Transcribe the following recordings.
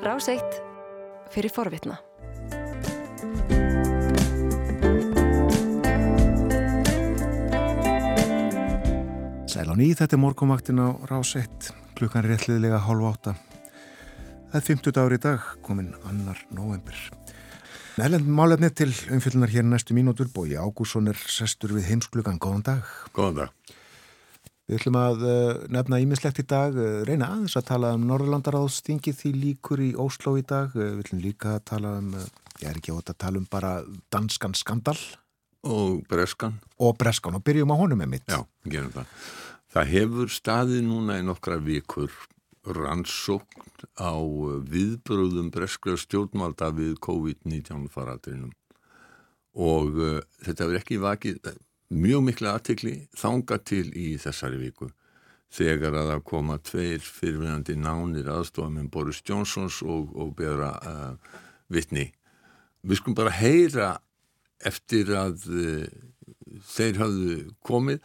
Ráseitt fyrir forvitna. Sæl á nýð, þetta er morgumaktin á Ráseitt, klukkan er réttliðilega hálf átta. Það er 50 dagur í dag, komin annar november. Nælend málefni til umfyllunar hér næstu mínútur, bói Ágússon er sestur við heimsklugan. Góðan dag. Góðan dag. Við ætlum að uh, nefna ímislegt í dag, uh, reyna aðeins að tala um Norðurlandaráðstingi því líkur í Ósló í dag. Uh, við ætlum líka að tala um, ég er ekki átt að tala um bara danskan skandal. Og breskan. Og breskan og byrjum á honum með mitt. Já, gerum það. Það hefur staðið núna í nokkra vikur rannsókn á viðbröðum breskra stjórnvalda við COVID-19 faratrinum og þetta hefur ekki vakið mjög mikla aðtikli þanga til í þessari viku þegar að það koma tveir fyrirvinandi nánir aðstofað með Boris Johnsons og, og beðra uh, vittni. Við skulum bara heyra eftir að uh, þeir hafðu komið,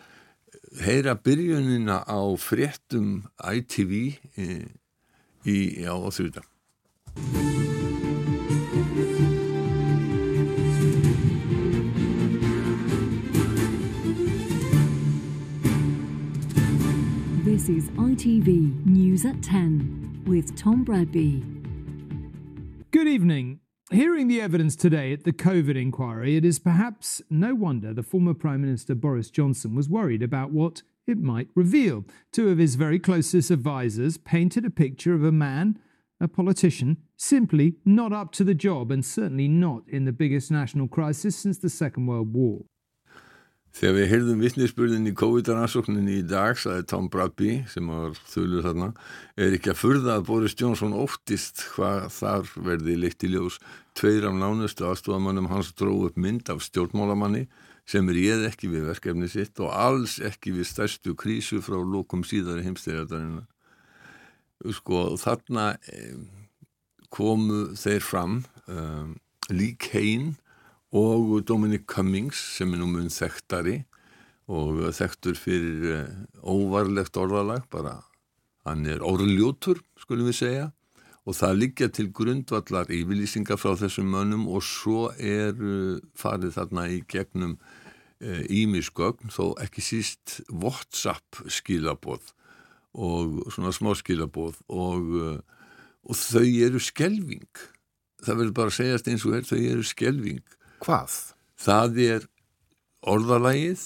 heyra byrjunina á fréttum ITV í, í, á þrjúta. This is ITV News at 10 with Tom Bradby. Good evening. Hearing the evidence today at the COVID inquiry, it is perhaps no wonder the former Prime Minister Boris Johnson was worried about what it might reveal. Two of his very closest advisers painted a picture of a man, a politician, simply not up to the job and certainly not in the biggest national crisis since the Second World War. Þegar við heyrðum vittnisspurðin í COVID-rannsókninni í dag, saði Tom Bradby, sem var þulur þarna, er ekki að furða að Boris Johnson óttist hvað þar verði leitt í ljós. Tveir af nánustu aðstofamannum hans dróð upp mynd af stjórnmálamanni sem er ég ekki við verkefni sitt og alls ekki við stærstu krísu frá lókum síðari heimstyrjardarinn. Sko þarna komu þeir fram, um, Lee Kane, og Dominic Cummings sem er nú mun þekktari og þekktur fyrir óvarlegt orðalag bara hann er orðljótur skulum við segja. Og það liggja til grundvallar yfirlýsingar frá þessum mönnum og svo er farið þarna í gegnum ímisgögn þó ekki síst WhatsApp skilaboð og svona smá skilaboð og, og þau eru skelving það verður bara að segjast eins og er þau eru skelving Hvað? Það er orðalagið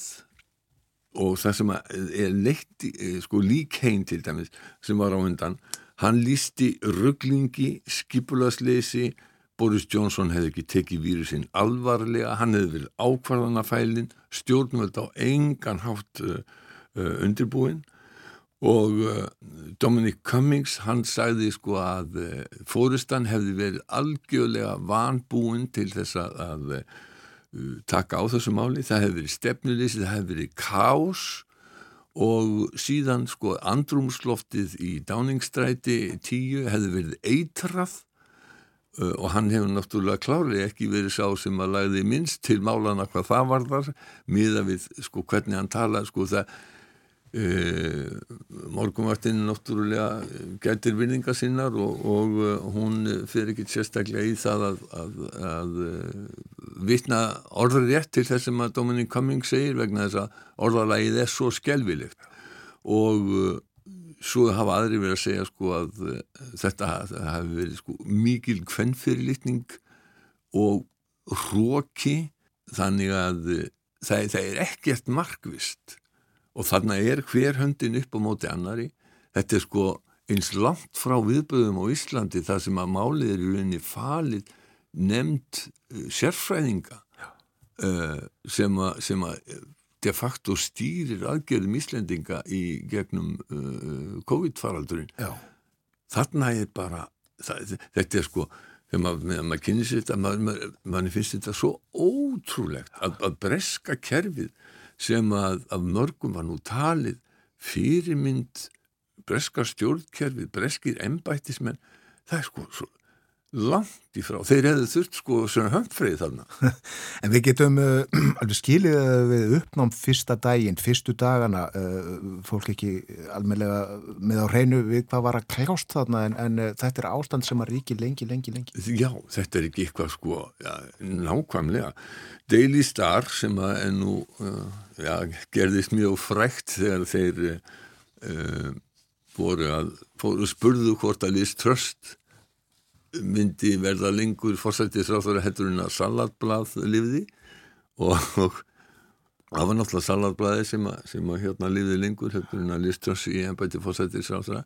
og það sem er leitt, sko líkhein til dæmis sem var á undan, hann lísti rugglingi, skipulasleysi, Boris Johnson hefði ekki tekið vírusinn alvarlega, hann hefði verið ákvarðanafælin, stjórnvöld á engan hátt uh, uh, undirbúin og uh, Dominic Cummings hann sagði sko að uh, fórustan hefði verið algjörlega vanbúin til þess að, að uh, taka á þessu máli. Það hefði verið stefnuleysi, það hefði verið kás og síðan sko andrumsloftið í Downingstræti 10 hefði verið eitrað. Og hann hefur náttúrulega klárlega ekki verið sá sem að lagði minnst til málana hvað það var þar miða við sko hvernig hann tala sko það Uh, morgumartinn náttúrulega gætir vinninga sinnar og, og uh, hún fyrir ekki sérstaklega í það að, að, að uh, vitna orður rétt til þess sem að Dominic Cummings segir vegna þess að orðalagið er svo skelvilegt og svo hafa aðri verið að segja sko að þetta hafi verið sko mikil kvennfyrirlitning og hróki þannig að það, það er ekkert markvist og þarna er hver höndin upp á móti annari þetta er sko eins langt frá viðböðum á Íslandi þar sem að málið er í rauninni falið nefnd uh, sérfræðinga uh, sem að, sem að de facto stýrir aðgerðum Íslendinga í gegnum uh, COVID-faraldurinn. Þarna er bara það, þetta er sko þegar maður, maður kynir sér þetta maður, maður finnst þetta svo ótrúlegt að, að breska kerfið sem að af mörgum var nú talið fyrirmynd breska stjórnkerfið, breskir embættismenn. Það er sko langt í frá, þeir hefðu þurft sko svona hömpfrið þarna. En við getum uh, alveg skilið að við uppnám fyrsta daginn, fyrstu dagana uh, fólk ekki almeinlega með á hreinu við hvað var að kljást þarna en, en uh, þetta er ástand sem að ríki lengi, lengi, lengi. Já, þetta er ekki eitthvað sko já, nákvæmlega. Daily Star sem að nú uh, já, gerðist mjög frækt þegar þeir voru að fóru spurðu hvort að Liz Trust myndi verða lengur fórsættisráþara heldur en að salatblað lifði. Og, og það var náttúrulega salatblaði sem að, sem að hérna lifði lengur heldur en að Liströns í ennbæti fórsættisráþara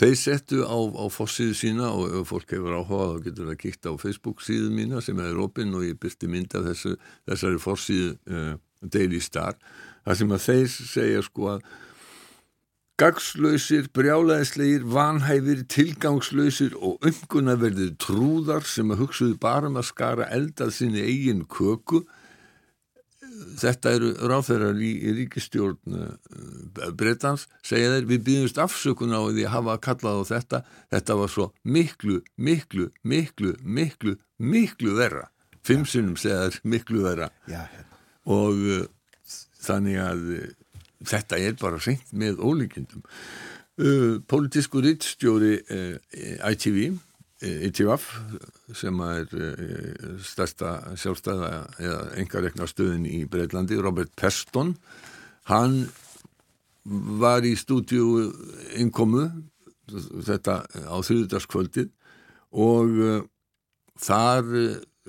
þeir settu á, á fórsíðu sína og ef fólk hefur áhuga þá getur það kíkt á Facebook síðu mína sem er opinn og ég byrti mynd af þessu, þessari fórsíðu uh, Daily Star. Þar sem að þeir segja sko að Gagslausir, brjálæðislegir, vanhæfir, tilgangslausir og umgunnaverðir trúðar sem að hugsuðu bara um að skara eldað sinni eigin köku. Þetta eru ráþeirar í, í ríkistjórn uh, Bretans, segja þeir, við býðumst afsökun á því að hafa kallað á þetta. Þetta var svo miklu, miklu, miklu, miklu, miklu verra. Fimm sinnum segja þeir miklu verra. Já, hérna. Og uh, þannig að þetta er bara seint með ólíkindum. Uh, Pólitísku rittstjóri uh, ITV uh, ITVF sem er stærsta sjálfstæða eða engarekna stöðin í Breitlandi Robert Peston hann var í stúdíu innkomu þetta á þrjúðarskvöldið og þar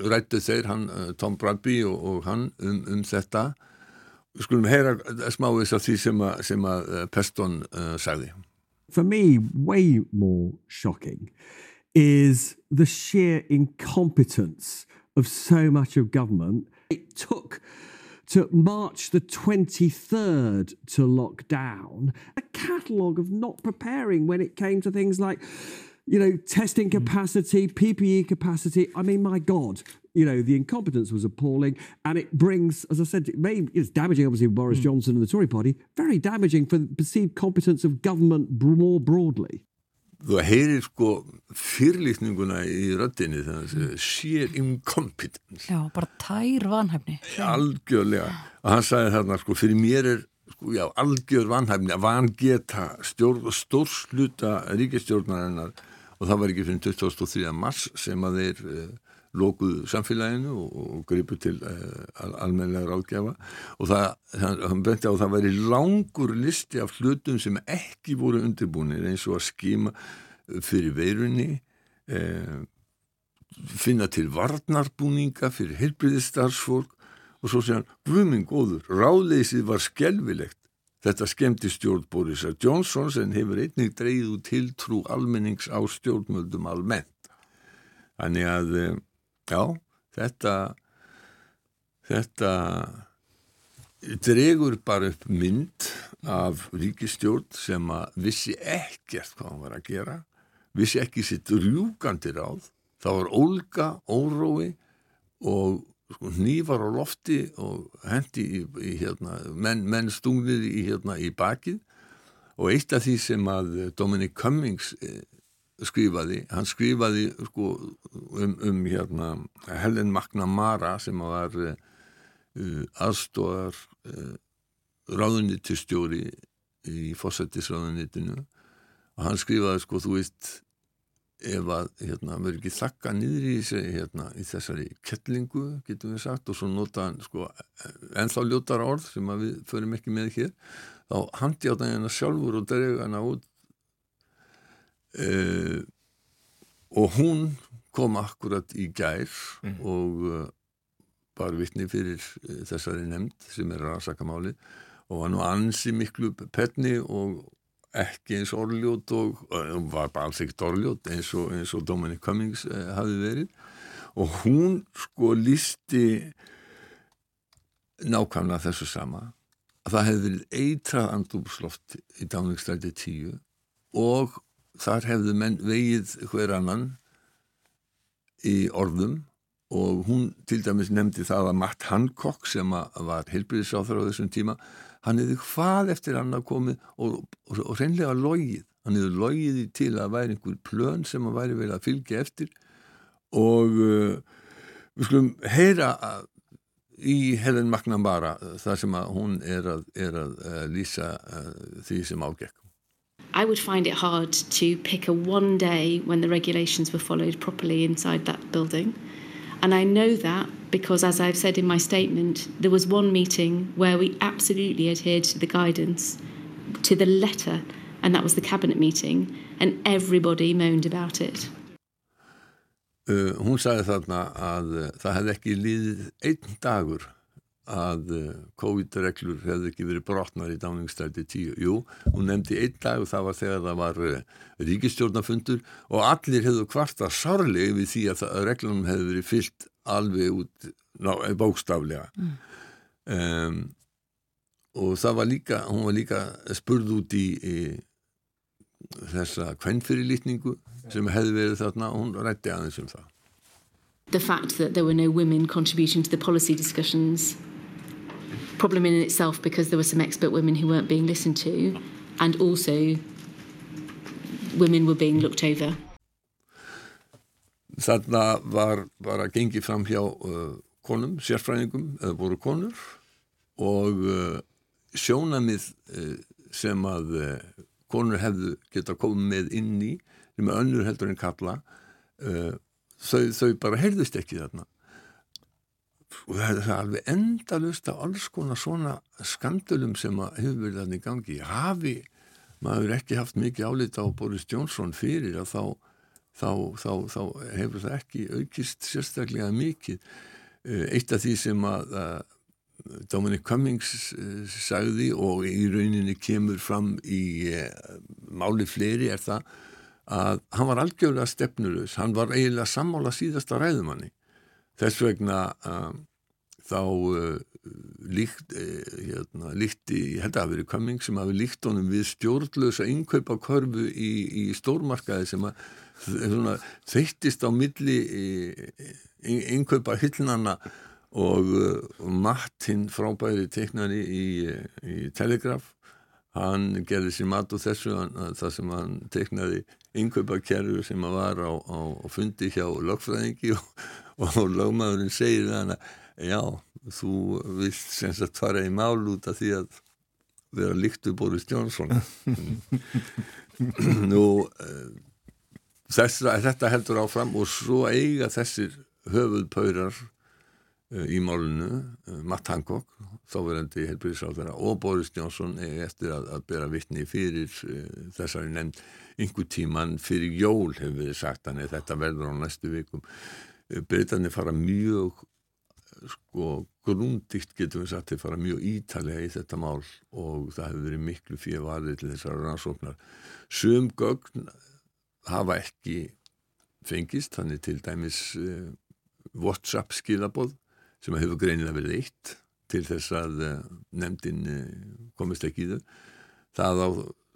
rættu þeir hann, Tom Bradby og, og hann um, um þetta skulum heyra smávís af því sem að, sem að Peston uh, sagði. For me, way more shocking is the sheer incompetence of so much of government. It took to March the 23rd to lock down a catalogue of not preparing when it came to things like you know, testing capacity, PPE capacity. I mean, my God, you know, the incompetence was appalling. And it brings, as I said, it may, it's damaging, obviously, Boris Johnson and the Tory party, very damaging for the perceived competence of government more broadly. Þú heyrir sko fyrirlýtninguna í röddinni þannig að sér incompetence. Já, bara tær vanhæfni. Algjörlega. Og hann sagði þarna sko, fyrir mér er sko, já, algjör vanhæfni að vangeta stjórn, stórsluta ríkistjórnarinnar og það var ekki fyrir 2003. mars sem að þeir uh, lókuðu samfélaginu og, og gripu til uh, al almenlega ráðgjafa og það, hann, benti á að það væri langur listi af hlutum sem ekki voru undirbúinir eins og að skima fyrir veirunni uh, finna til varnarbúninga fyrir heilbriðistarfsfólk og svo sé hann, guðminn góður, ráðleysið var skelvilegt Þetta skemmti stjórn Borisar Johnson sem hefur einnig dreyð úr tiltrú almennings á stjórnmöldum almennt. Þannig að, já, þetta, þetta dregur bara upp mynd af ríkistjórn sem að vissi ekkert hvað hann var að gera, vissi ekki sitt rjúkandi ráð, það var ólga, órói og sko, nývar á lofti og hendi í, í hérna, menn, menn stungnir í, hérna, í bakið. Og eitt af því sem að Dominic Cummings eh, skrifaði, hann skrifaði sko, um, um hérna, Helen McNamara sem var uh, aðstóðar uh, ráðunitistjóri í fósættisráðunitinu og hann skrifaði sko, þú veist ef að hérna, verður ekki þakka niður í, þessi, hérna, í þessari kettlingu getum við sagt og svo nota hann sko, ennþá ljótar orð sem við förum ekki með hér þá á það hérna sjálfur og drega hana út e, og hún kom akkurat í gær mm. og uh, var vittni fyrir uh, þessari nefnd sem er rasakamáli og var nú ansi miklu penni og ekki eins orðljót og, og var bara alls ekkert orðljót eins og, og Dominic Cummings eh, hafi verið. Og hún sko lísti nákvæmlega þessu sama. Að það hefði verið eitrað andúpsloft í dáningstæti tíu og þar hefðu menn vegið hver annan í orðum. Og hún til dæmis nefndi það að Matt Hancock sem var heilbyrðisáþur á þessum tíma hann hefði hvað eftir hann að komið og, og, og reynlega logið hann hefði logið í til að væri einhver plön sem hann væri vel að fylgja eftir og uh, við skulum heyra að- í Helen McNamara uh, þar sem að hún er að, er að uh, lýsa uh, því sem ágekk. I would find it hard to pick a one day when the regulations were followed properly inside that building. And I know that because, as I've said in my statement, there was one meeting where we absolutely adhered to the guidance to the letter, and that was the cabinet meeting, and everybody moaned about it. Uh, hún sagði þarna að uh, það hefði ekki líðið einn dagur að uh, COVID-reglur hefði ekki verið brotnar í dáningstæti 10. Jú, hún nefndi einn dag og það var þegar það var uh, ríkistjórnafundur og allir hefðu kvarta sárlega við því að, að reglunum hefði verið fyllt alveg út ná, bókstaflega. Um, og það var líka, hún var líka spurð út í, í þessa kvennfyrirlitningu sem hefði verið þarna og hún rætti aðeins um það. The fact that there were no women contributing to the policy discussions, problem in itself because there were some expert women who weren't being listened to, and also women were being looked over. Þarna var bara gengið fram hjá uh, konum, sérfræðingum, eða voru konur og uh, sjónamið uh, sem að uh, konur hefðu geta komið með inn í, sem er önnur heldur en kalla, uh, þau, þau bara heyrðust ekki þarna. Og það er alveg endalust af alls konar svona skandölum sem að hefur verið þarna í gangi. Hafi maður ekki haft mikið álita á Boris Johnson fyrir að þá þá, þá, þá hefur það ekki aukist sérstaklega mikið. Eh, Eitt af því sem að, að Dominic Cummings eh, sagði og í rauninni kemur fram í eh, máli fleiri er það að hann var algjörlega stefnurus, hann var eiginlega sammála síðasta ræðumanni. Þess vegna uh, þá uh, líkt, uh, hérna, líkti, ég held að hafi verið Cummings sem hafi líkt honum við stjórnlösa innkaupa körfu í, í stórmarkaði sem að svona, þeittist á milli innkaupa hyllnana og, uh, og Matt hinn frábæri teiknari í, í Telegraph hann gerði sér mat úr þessu hann, það sem hann teiknaði innkaupakerru sem að var á, á, á fundi hjá lögfræðingi og, og lögmaðurinn segir hann að já, þú vilt sem sagt fara í mál út af því að vera líktu Boris Johnson. Nú þess, þetta heldur áfram og svo eiga þessir höfuðpaurar uh, í málunu uh, Matt Hancock, þáverandi helbriðsáðara og Boris Johnson eftir að, að bera vittni fyrir þessari nefnd einhver tíman fyrir jól hefur við sagt hann þetta verður á næstu vikum Breitarnir fara mjög sko grúndikt getum við sagt þeir fara mjög ítalega í þetta mál og það hefur verið miklu fyrir varðið til þessar rannsóknar. Sum gögn hafa ekki fengist, þannig til dæmis uh, WhatsApp skilaboð sem hefur greinilega verið eitt til þess að uh, nefndin komist ekki í þau. Það á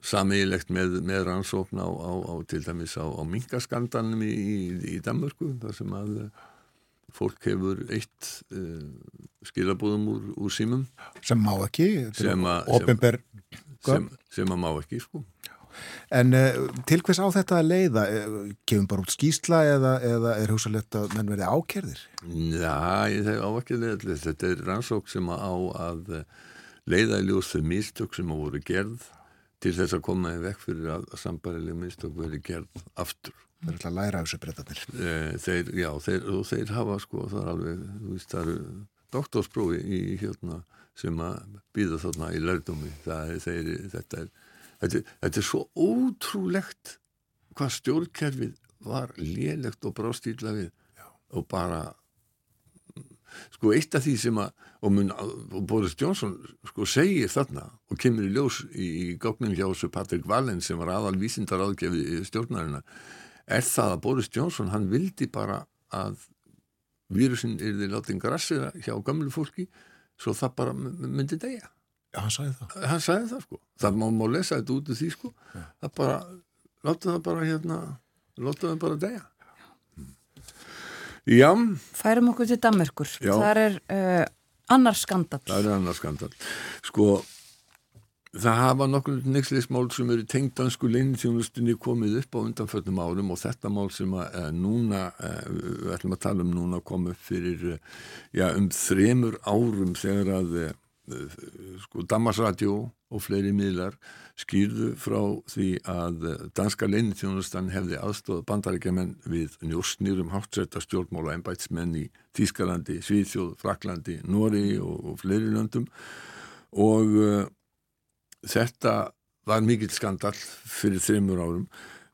samílegt með, með rannsókn á, á, á til dæmis á, á minkaskandalnum í, í, í Danmörku þar sem að fólk hefur eitt skilabóðum úr, úr símum sem má ekki sem að opinber sem, sem að má ekki sko En uh, til hvers á þetta að leiða? Gefum bara út skýsla eða, eða er hugsalegt að menn verði ákerðir? Já, ég þegi á ekki leiða. Þetta er rannsók sem á að leiða í ljós þau mistök sem á voru gerð til þess að koma í vekk fyrir að sambarileg mistök veri gerð aftur. Það er alltaf að læra þessu breytanir. Þeir, já, þeir, og þeir hafa sko, það er alveg, þú veist, það eru doktorsprófi í hérna sem að býða þarna í lördumi. Það er, þeir, þetta er Þetta, þetta er svo ótrúlegt hvað stjórnkerfið var lélegt og brástýrla við Já. og bara sko eitt af því sem að og, mun, og Boris Johnson sko segir þarna og kemur í ljós í, í góknum hjá þessu Patrick Wallen sem var aðal vísindar aðgefi stjórnarinnar er það að Boris Johnson hann vildi bara að vírusin er því látið grassira hjá gamlu fólki svo það bara myndi degja Já, hann sagði það. Hann sagði það sko. Það má, má lesa þetta út úr því sko. Já. Það bara, láta það bara hérna, láta það bara degja. Já. Færum okkur til Danmörkur. Já. Það er uh, annar skandal. Það er annar skandal. Sko, það hafa nokkur nexlismál sem eru tengt dansku leinithjónustunni komið upp á undanföllum árum og þetta mál sem að uh, núna, uh, við ætlum að tala um núna komið fyrir já, um þremur árum þegar að sko Damasradio og fleiri miðlar skýrðu frá því að danska leinithjónustan hefði aðstóð bandarækjaman við njóstnýrum hátsetta stjórnmála ennbætsmenn í Tískalandi, Svíþjóð, Fraklandi, Nóri og, og fleiri löndum. Og þetta var mikill skandal fyrir þreymur árum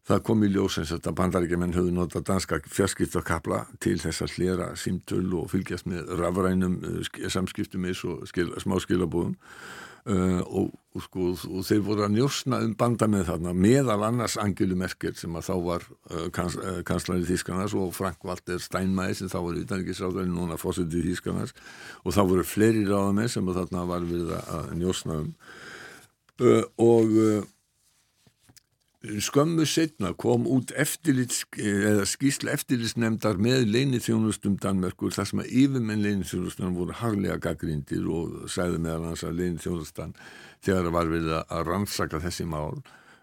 það kom í ljósins að bandaríkjumenn höfðu notað danska fjarskiptakabla til þess að hlera símtöl og fylgjast með rafrænum uh, samskiptum eins og skil, smá skilabúðum uh, og, og, sko, og þeir voru að njósna um banda með þarna meðal annars Angelu Merkel sem að þá var uh, kans, uh, kanslari Þískanars og Frank Walter Steinmeier sem þá var utanriksráðurinn núna fósitið Þískanars og þá voru fleiri ráðamenn sem að þarna var við að njósna um. Og skömmu setna kom út skísla eftirlitsnefndar með leinithjónustum Danmerkur þar sem að yfirmenn leinithjónustan voru harlega gaggrindir og sæði meðal hans að leinithjónustan þegar það var við að rannsaka þessi mál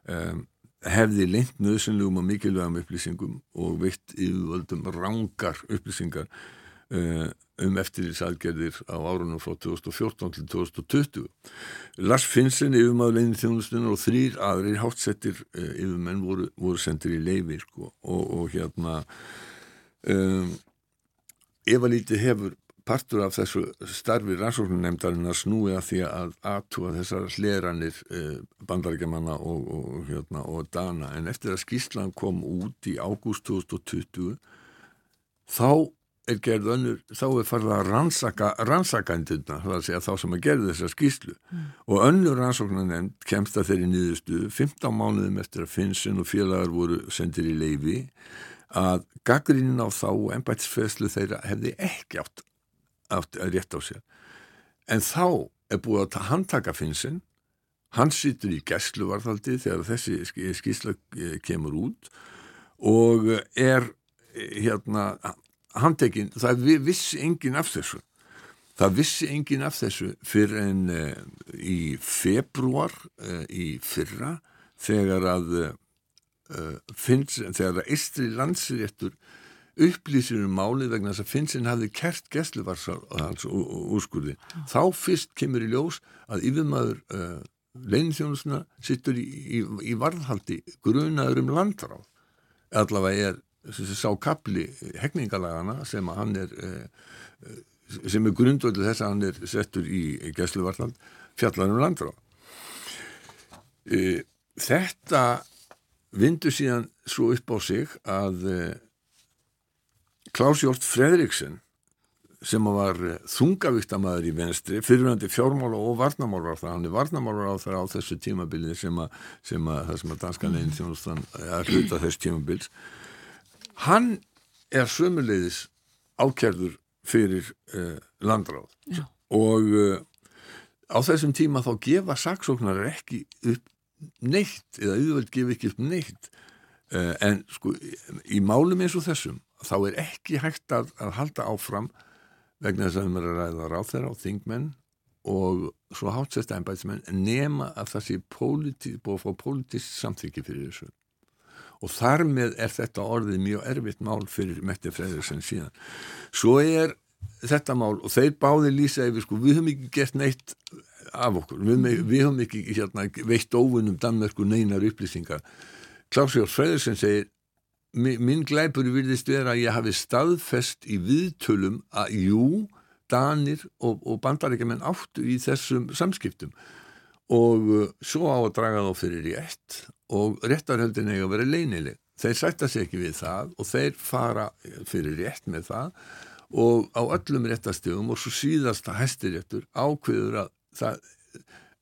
um, hefði leint nöðsynlegum og mikilvægum upplýsingum og veitt yfirvöldum rángar upplýsingar um eftirlýtsalgerðir á árunum frá 2014 til 2020. Lars Finnsen yfirmaður leinin þjónustunar og þrýr aðrir hátsettir uh, yfirmenn voru, voru sendir í leifi sko, og, og hérna um, ef að lítið hefur partur af þessu starfi rannsóknunemndarinn að snúi að því að aðtúa þessar hleranir uh, bandarækjamanna og, og, hérna, og dana en eftir að skýslan kom út í ágúst 2020 þá er gerð önnur, þá er farið að rannsaka rannsakanduna, það er að segja þá sem að gerði þessa skýslu mm. og önnur rannsóknar nefnd kemst að þeirri nýðustu 15 mánuðum eftir að Finnsen og félagar voru sendir í leifi að gaggrínin á þá og ennbætsfæslu þeirra hefði ekki átt, átt að rétt á sér. En þá er búið að handtaka Finnsen hann sittur í gæsluvarðaldi þegar þessi skýsla kemur út og er hérna handtekinn, það vissi engin af þessu það vissi engin af þessu fyrir en uh, í februar uh, í fyrra þegar að uh, finns, þegar að Ístri landsiréttur upplýsir um málið vegna þess að Finnsin hafði kert gæsluvarsar hans úrskurði. Mm. Þá fyrst kemur í ljós að yfirmaður leinithjónusna sittur í, í, í varðhaldi grunaður um landráð. Allavega er sá kapli hegningalagana sem hann er eh, sem er grundvöldu þess að hann er settur í gæsluvartland fjallanum landra e, þetta vindur síðan svo upp á sig að e, Klaus Hjort Fredriksen sem var þungavíktamæður í venstri, fyrirvændi fjármála og varnamálar á það, hann er varnamálar á þessu tímabilið sem að, sem að það sem að danska neginn þjónustan er hluta þess tímabils hann er sömuleiðis ákjærður fyrir uh, landráð. Já. og uh, á þessum tíma þá gefa saksóknar ekki upp neitt eða auðvöld gefa ekki upp neitt. Uh, en sko í málum eins og þessum þá er ekki hægt að, að halda áfram vegna þess að við erum að ræða ráð þeirra á þingmenn og svo hátsest ennbæðismenn nema að það sé búið að fá pólitísk samþyggi fyrir þessu og þar með er þetta orðið mjög erfitt mál fyrir Mette Freyðursen síðan. Svo er þetta mál og þeir báði lýsa yfir sko, við höfum ekki gert neitt af okkur, við, við höfum ekki hérna, veitt óvinnum Danmerku neinar upplýsingar. Klausjórn Freyðursen segir minn glæpur virðist vera að ég hafi staðfest í viðtölum að jú, Danir og, og bandarækjumenn áttu í þessum samskiptum og uh, svo á að draga þá fyrir rétt og réttarhöldin eiga að vera leinileg. Þeir sætta sig ekki við það og þeir fara fyrir rétt með það og á öllum réttastegum og svo síðast að hæstiréttur ákveður að það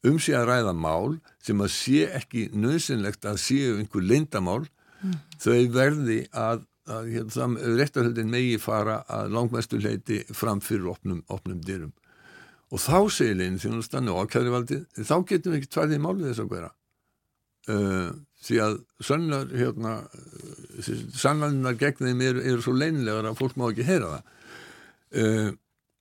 um sig að ræða mál sem að sé ekki nöðsynlegt að séu einhver leindamál mm. þau verði að, að hérna, réttarhöldin megi fara að langmestu leiti fram fyrir opnum, opnum dyrum og þá segir leginn þjónustan og ákjæri valdi þá getum við ekki tvæðið málið þess að vera uh, því að sannlar hérna, sannlarnar gegn þeim eru, eru svo leinlegar að fólk má ekki heyra það uh,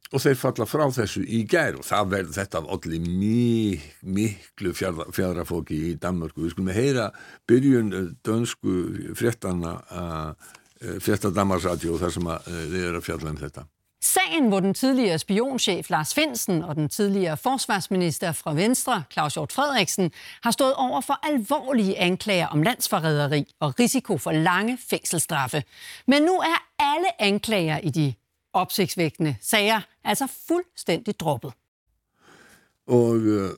og þeir falla frá þessu í gær og það verður þetta allir mik, miklu fjarrafóki í Danmörku. Við skulum heyra byrjun eh, dönsku fréttana uh, frétta Danmarksradio þar sem uh, þið eru að fjalla um þetta. Sagen, hvor den tidligere spionchef Lars Finsen og den tidligere forsvarsminister fra Venstre, Claus Hjort Frederiksen, har stået over for alvorlige anklager om landsforræderi og risiko for lange fængselsstraffe. Men nu er alle anklager i de opsigtsvækkende sager altså fuldstændig droppet. Og øh,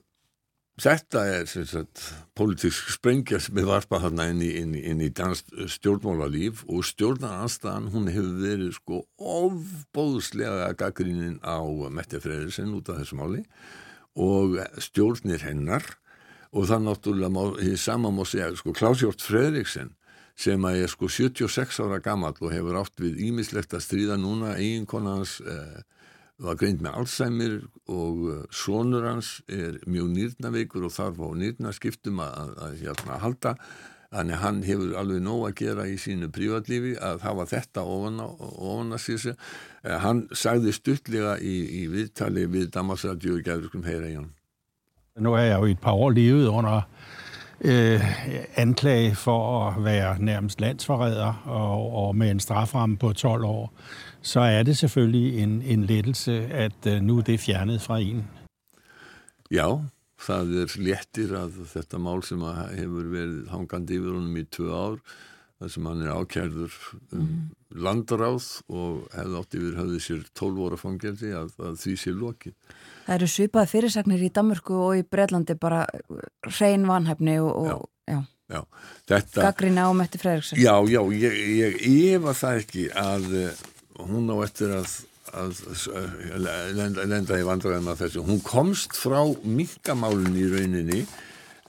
þetta er sagt, politisk sprengja sem er varpað þarna inn í, inn, inn í dansk stjórnmálalíf og stjórnaranstaðan hún hefur verið sko ofbóðslega gaggrínin á Mette Freyðursen út af þessu máli og stjórnir hennar. Og það náttúrulega, því sama má segja, sko Klásjórn Freyðursen sem að er sko 76 ára gammal og hefur átt við ímislegt að stríða núna eiginkona hans eh, var greint með Alzheimer og eh, sonur hans er mjög nýrnaveikur og þarf á nýrnaskiptum að, að, að hérna halda. Þannig hann hefur alveg nóg að gera í sínu prívatlífi að hafa þetta ofan, að síðan eh, hann sagði stuttlega í, í viðtali við Damasradjó í Gæðurskum heyra í hann Nú er jeg jo i et par år livet under øh, anklage for at være nærmest landsforræder og, og med en straframme på 12 år, så er det selvfølgelig en, en lettelse, at øh, nu er det fjernet fra en. Já, það er léttir að þetta mál sem hefur verið hangandi yfir honum í tvö ár þar sem hann er ákjærður um mm. landaráð og hefði átt yfir höfðið sér 12 óra fangelsi að, að því sé lokið. Það eru svipaði fyrirsagnir í Danmörku og í Breitlandi bara hrein vanhæfni og. Gaggrína á Metti Fredriksson. Já, já, ég, ég, ég var það ekki að uh, hún á eftir að, að, að lenda, í vandræðum af þessu. Hún komst frá mingamálun í rauninni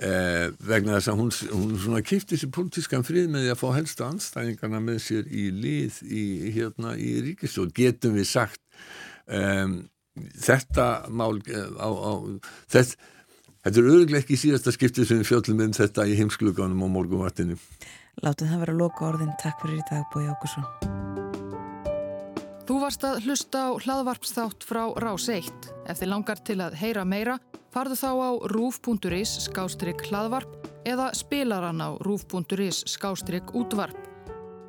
Eh, vegna þess að hún, hún svona kipti sér politískan frið með því að fá helsta anstæðingarna með sér í lið í, hérna, í ríkistjórn, getum við sagt. Um, þetta mál eh, á, á, þess, þetta er auðvitað ekki síðasta skiptið sem við fjöldum um þetta í heimskluganum og morgunvartinu Láttu það vera loka orðin, takk fyrir í dag Bói Ákusson Þú varst að hlusta á hlaðvarpsþátt frá Rás 1 Ef þið langar til að heyra meira farðu þá á rúf.is skástrygg hlaðvarp eða spilaran á rúf.is skástrygg útvarp.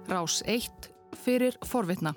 Rás 1 fyrir forvitna